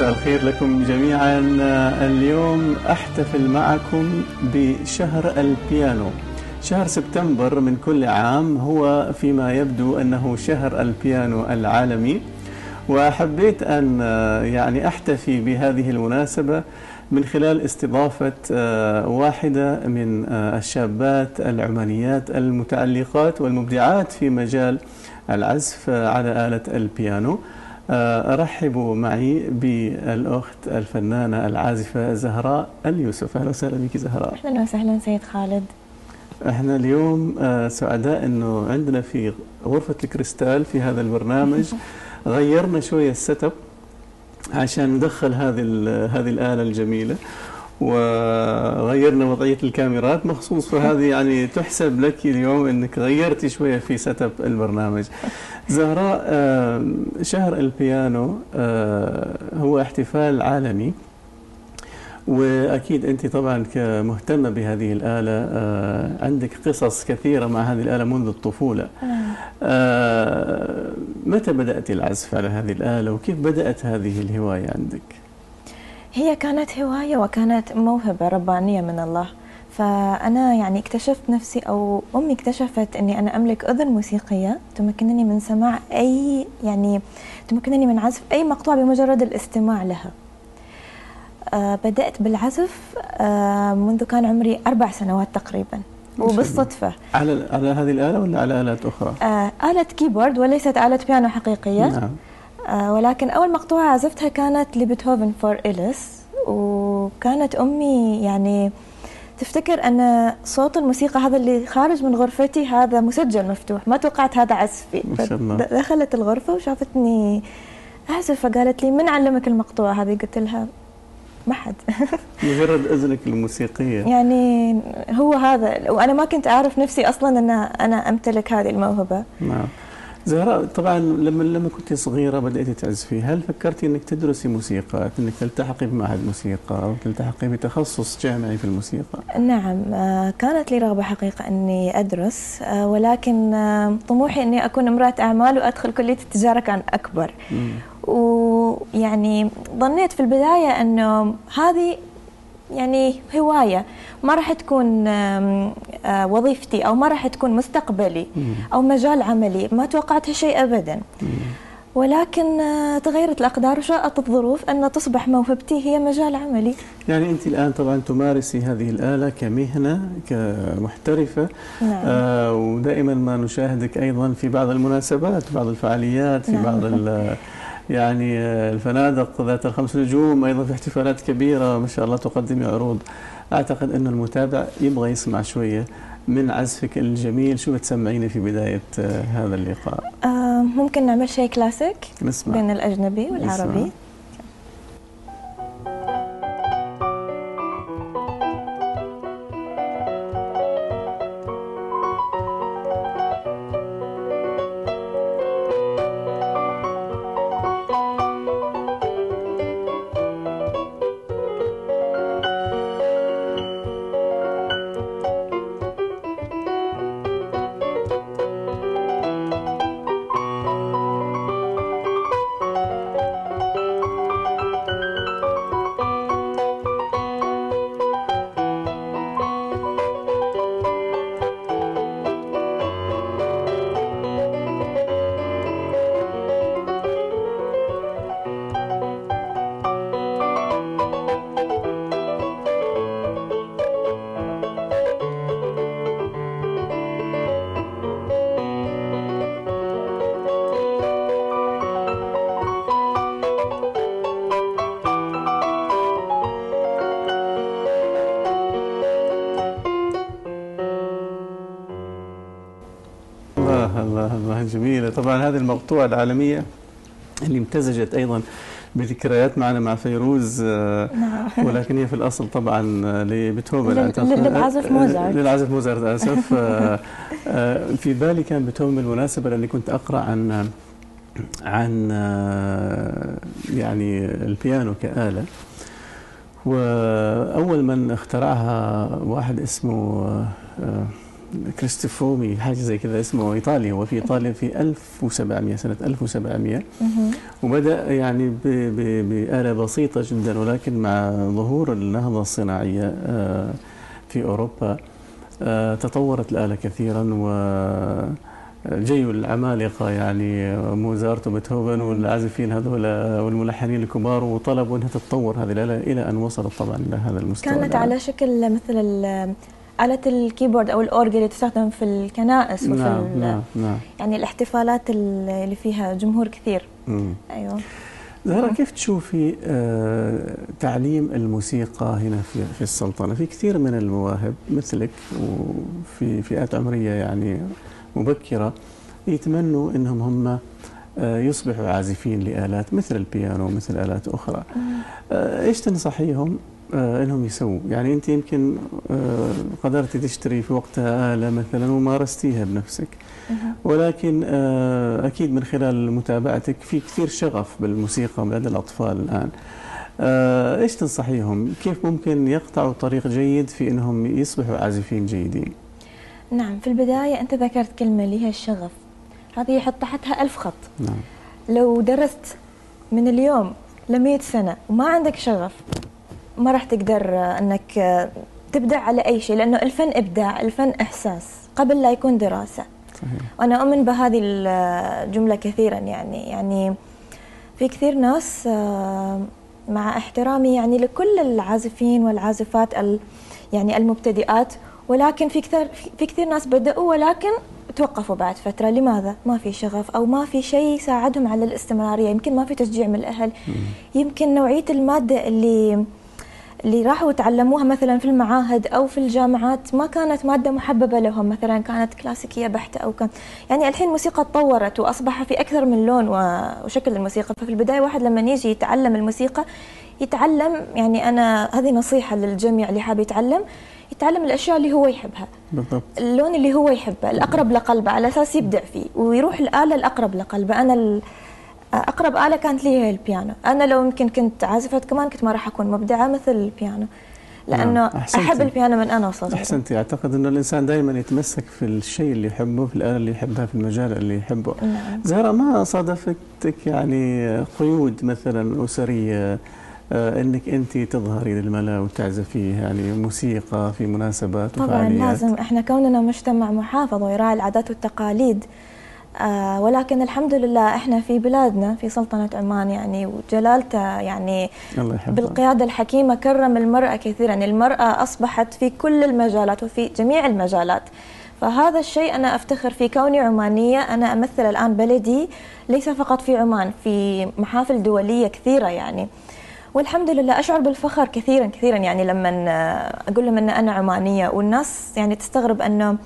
مساء الخير لكم جميعا. اليوم أحتفل معكم بشهر البيانو. شهر سبتمبر من كل عام هو فيما يبدو أنه شهر البيانو العالمي. وحبيت أن يعني أحتفي بهذه المناسبة من خلال استضافة واحدة من الشابات العمانيات المتعلقات والمبدعات في مجال العزف على آلة البيانو. أرحب معي بالأخت الفنانة العازفة زهراء اليوسف. أهلا وسهلا بك زهراء. أهلا وسهلا سيد خالد. إحنا اليوم سعداء إنه عندنا في غرفة الكريستال في هذا البرنامج. غيرنا شوية ال setup عشان ندخل هذه هذه الآلة الجميلة. وغيرنا وضعية الكاميرات. مخصوص فهذه يعني تحسب لك اليوم إنك غيرتي شوية في setup البرنامج. زهراء شهر البيانو هو احتفال عالمي. وأكيد أنت طبعا كمهتمة بهذه الآلة عندك قصص كثيرة مع هذه الآلة منذ الطفولة. متى بدأت العزف على هذه الآلة؟ وكيف بدأت هذه الهواية عندك؟ هي كانت هواية وكانت موهبة ربانية من الله. فأنا يعني اكتشفت نفسي أو أمي اكتشفت أني أنا أملك أذن موسيقية تمكنني من سماع أي يعني تمكنني من عزف أي مقطوعة بمجرد الاستماع لها آه بدأت بالعزف آه منذ كان عمري أربع سنوات تقريبا وبالصدفة على على هذه الآلة ولا على آلات أخرى؟ آه آلة keyboard وليست آلة بيانو حقيقية نعم. آه ولكن أول مقطوعة عزفتها كانت لبيتهوفن Für Elise وكانت أمي يعني تفتكر أن صوت الموسيقى هذا اللي خارج من غرفتي هذا مسجل مفتوح ما توقعت هذا عزفي. ما شاء الله. دخلت الغرفة وشافتني أعزف فقالت لي من علمك المقطوعة هذه؟ قلت لها ما حد. مجرد أذنك الموسيقية. يعني هو هذا وأنا ما كنت أعرف نفسي أصلا أن أنا أمتلك هذه الموهبة. نعم. زهراء طبعا لما لما كنت صغيرة بداتي تعزفي هل فكرتي إنك تدرسي موسيقى؟ إنك تلتحقي بمعهد موسيقى؟ أو تلتحقي بتخصص جامعي في الموسيقى؟ نعم كانت لي رغبة حقيقة إني أدرس ولكن طموحي إني أكون امرأة أعمال وأدخل كلية التجارة كان أكبر. ويعني ظنيت في البداية إنه هذه يعني هواية ما راح تكون وظيفتي أو ما راح تكون مستقبلي أو مجال عملي ما توقعت هالشيء ابدا. ولكن تغيرت الأقدار وشاءت الظروف أن تصبح موهبتي هي مجال عملي. يعني أنت الآن طبعا تمارسي هذه الآلة كمهنة كمحترفة. نعم. آه ودائما ما نشاهدك أيضا في بعض المناسبات بعض الفعاليات في نعم. بعض يعني الفنادق ذات الخمس نجوم أيضا في احتفالات كبيرة ما شاء الله تقدمي عروض. أعتقد ان المتابع يبغى يسمع شوية من عزفك الجميل. شو بتسمعيني في بداية هذا اللقاء؟ آه ممكن نعمل شيء كلاسيك نسمع. بين الأجنبي والعربي. نسمع. الله الله جميلة طبعا هذه المقطوعة العالمية اللي امتزجت أيضا بذكريات معنا مع فيروز نعم ولكن هي في الأصل طبعا لبيتهوفن أعتقد. للعازف موزارت. للعازف موزارت آسف آه، في بالي كان بيتهوفن بالمناسبة لأني كنت أقرأ عن عن آه، يعني البيانو كآلة وأول من اخترعها واحد اسمه آه، كريستوفومي حاجة زي كذا اسمه إيطالي هو في إيطاليا في 1700 سنة 1700 وبدأ يعني ب- ب- بآلة بسيطة جدا ولكن مع ظهور النهضة الصناعية آه، في أوروبا آه، تطورت الآلة كثيرا و جيوا العمالقة يعني موزارت وبيتهوفن والعازفين هذول والملحنين الكبار وطلبوا أنها تتطور هذه الآلة إلى أن وصلت طبعا إلى هذا المستوى كانت. على شكل مثل آلة الكيبورد أو الأورج اللي تستخدم في الكنائس وفي نعم نعم نعم. يعني الاحتفالات اللي فيها جمهور كثير. مم. أيوه. زهرة كيف تشوفي آه، تعليم الموسيقى هنا في في السلطنة؟ في كثير من المواهب مثلك وفي فئات عمرية يعني مبكرة يتمنوا إنهم هم آه، يصبحوا عازفين لآلات مثل البيانو مثل آلات أخرى. آه، إيش تنصحيهم؟ آه، إنهم يسووا. يعني أنت يمكن آه، قدرتي تشتري في وقتها آلة مثلا ومارستيها بنفسك. ولكن آه، أكيد من خلال متابعتك في كثير شغف بالموسيقى لدى الأطفال الآن. آه، إيش تنصحيهم؟ كيف ممكن يقطعوا طريق جيد في إنهم يصبحوا عازفين جيدين؟ نعم في البداية أنت ذكرت كلمة اللي هي الشغف. هذه يحط تحتها ألف خط. نعم. لو درست من اليوم لمية سنة وما عندك شغف ما راح تقدر آه، تبدع على أي شيء لأنه الفن إبداع الفن إحساس قبل لا يكون دراسة. صحيح. وأنا أؤمن بهذه الجملة كثيرا يعني يعني في كثير ناس آه، مع احترامي يعني لكل العازفين والعازفات ال- يعني المبتدئات ولكن في كثير في كثير ناس بدأوا ولكن توقفوا بعد فترة. لماذا؟ ما في شغف أو ما في شيء يساعدهم على الاستمرارية. يمكن ما في تشجيع من الأهل. يمكن نوعية المادة اللي اللي راحوا تعلموها مثلا في المعاهد أو في الجامعات ما كانت مادة محببة لهم مثلا كانت كلاسيكية بحتة أو كان. يعني الحين الموسيقى تطورت وأصبح في أكثر من لون وشكل الموسيقى. ففي البداية واحد لما يجي يتعلم الموسيقى يتعلم يعني أنا هذه نصيحة للجميع اللي حاب يتعلم يتعلم الأشياء اللي هو يحبها. بالضبط. اللون اللي هو يحبه الأقرب لقلبه على أساس يبدع فيه ويروح الآلة الأقرب لقلبه. أنا أقرب آلة كانت لي هي البيانو. أنا لو يمكن كنت عازفه كمان كنت ما راح أكون مبدعة مثل البيانو. لأنه نعم، أحسنتي. أحب البيانو من أنا وصغيره أحسنتي. أعتقد إنه الإنسان دائما يتمسك في الشيء اللي يحبه في الآلة اللي يحبها في المجال اللي يحبه. نعم. زهرة ما صادفتك يعني قيود مثلا أسرية آه، إنك أنت تظهري للملا وتعزفي يعني موسيقى في مناسبات طبعا وفعاليات؟ لازم. إحنا كوننا مجتمع محافظ ويراعي العادات والتقاليد آه ولكن الحمد لله إحنا في بلادنا في سلطنة عمان يعني وجلالته يعني الله يحفظك بالقيادة الحكيمة كرم المرأة كثيرا. المرأة أصبحت في كل المجالات وفي جميع المجالات. فهذا الشيء أنا أفتخر في كوني عمانية. أنا أمثل الآن بلدي ليس فقط في عمان في محافل دولية كثيرة يعني. والحمد لله أشعر بالفخر كثيرا كثيرا يعني لما أقول لهم أن أنا عمانية. والناس يعني تستغرب أنه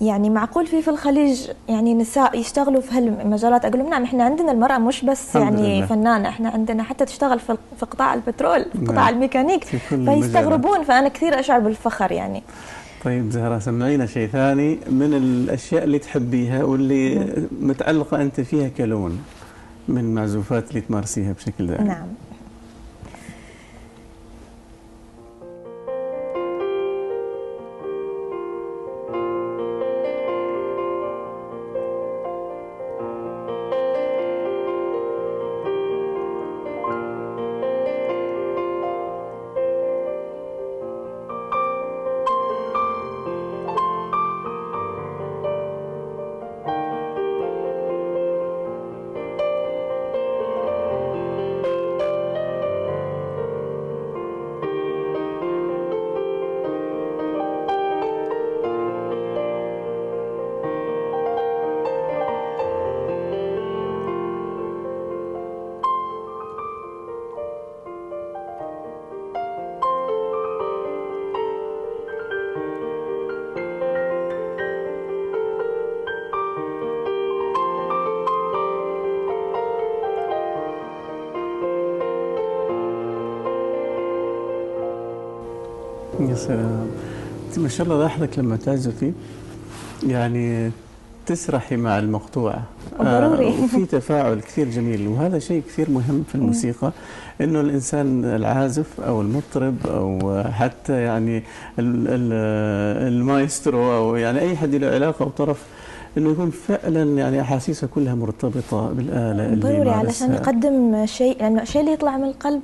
يعني معقول في في الخليج يعني نساء يشتغلوا في هالمجالات أقول لهم نعم إحنا عندنا المرأة مش بس يعني لله. فنانة إحنا عندنا حتى تشتغل في في قطاع البترول في قطاع نعم. الميكانيك في. فيستغربون فأنا كثير أشعر بالفخر يعني طيب زهرة سمعينا شيء ثاني من الأشياء اللي تحبيها واللي متعلقة أنت فيها كلون من المعزوفات اللي تمارسيها بشكل دائم نعم يا سلام. ما شاء الله لاحظك لما تعزفي يعني تسرحي مع المقطوعة. ضروري. آه وفي تفاعل كثير جميل وهذا شيء كثير مهم في الموسيقى إنه الإنسان العازف أو المطرب أو حتى يعني ال- ال- المايسترو أو يعني أي حد له علاقة أو طرف إنه يكون فعلا يعني أحاسيسه كلها مرتبطة بالآلة اللي ضروري علشان. يقدم شيء لأنه الشيء اللي يطلع من القلب.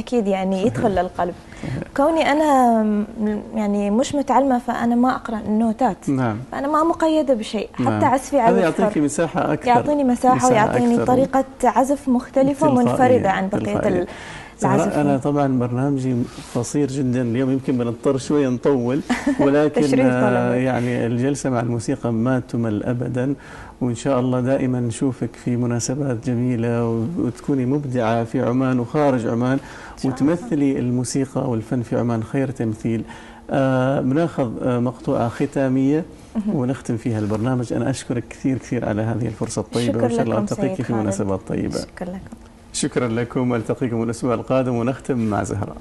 أكيد يعني يدخل للقلب كوني أنا يعني مش متعلمة فأنا ما أقرأ النوتات نعم فأنا ما مقيدة بشيء حتى نعم. عزفي هذا عزف يعطيك. مساحة أكثر يعطيني مساحة ويعطيني أكثر. طريقة عزف مختلفة ومنفرده عن بقية أنا طبعا برنامجي قصير جدا اليوم يمكن بنضطر شوي نطول ولكن آه،. يعني الجلسة مع الموسيقى ما تمل أبدا وإن شاء الله دائما نشوفك في مناسبات جميلة وتكوني مبدعة في عمان وخارج عمان. وتمثلي الموسيقى والفن في عمان خير تمثيل آه بناخذ آه مقطوعة ختامية ونختم فيها البرنامج أنا أشكرك كثير كثير على هذه الفرصة الطيبة وإن شاء الله ألتقيك في. مناسبات طيبة شكرا لكم شكرا لكم والتقيكم الأسبوع القادم ونختم مع زهراء.